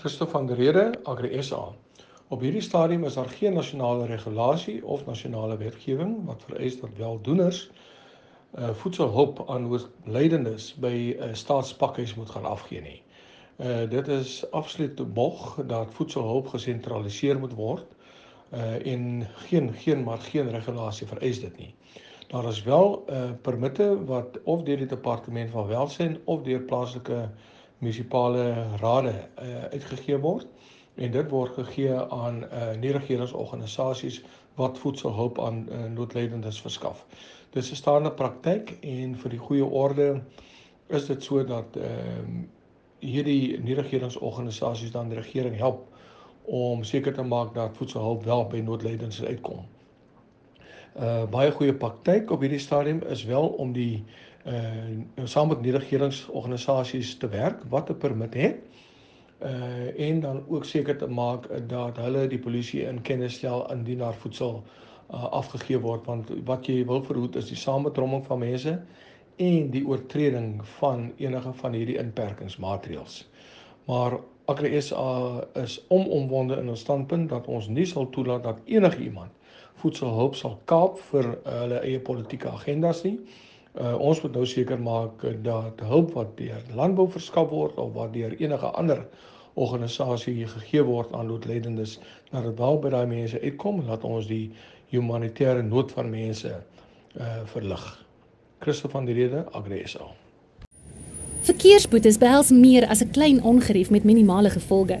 Christo van der Rede, Agri SA. Op hierdie stadium is daar geen nasionale regulasie of nasionale wetgewing wat vereis dat weldoeners uh voedselhulp aan oorlydendes by uh, staatspakhuis moet gaan afgee nie. Uh dit is absoluut te bog dat voedselhulp gesentraliseer moet word uh en geen geen maar geen regulasie vereis dit nie. Daar is wel uh permitte wat of deur die departement van welsyn of deur plaaslike munisipale rade uh, uitgegee word en dit word gegee aan uh, nie-regeringsorganisasies wat voedselhulp aan uh, noodlydendes verskaf. Dis 'n staande praktyk en vir die goeie orde is dit so dat ehm uh, hierdie nie-regeringsorganisasies dan die regering help om seker te maak dat voedselhulp wel by noodlydendes uitkom. Uh baie goeie praktyk op hierdie stadium is wel om die uh saam met nie-regeringsorganisasies te werk wat 'n permit het uh en dan ook seker te maak dat hulle die polisie in kennis stel indien daar voedsel uh, afgegee word want wat jy wil verhoed is die sametromming van mense en die oortreding van enige van hierdie inperkingsmaatreëls. Maar AgriSA is omomwonde in ons standpunt dat ons nie sal toelaat dat enige iemand voedselhulp sal kaap vir uh, hulle eie politieke agendas nie. Uh, ons moet nou seker maak dat hulp wat deur landbou verskaf word of wat deur enige ander organisasie gegee word aan noodlendendes, dat dit wel by daai mense uitkom en laat ons die humanitêre nood van mense uh verlig. Christo van die Rede, Agresa. Verkeersboetes behels meer as 'n klein ongerief met minimale gevolge.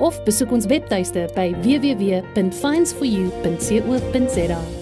of besoek ons webtuiste by www.finds4u.co.za.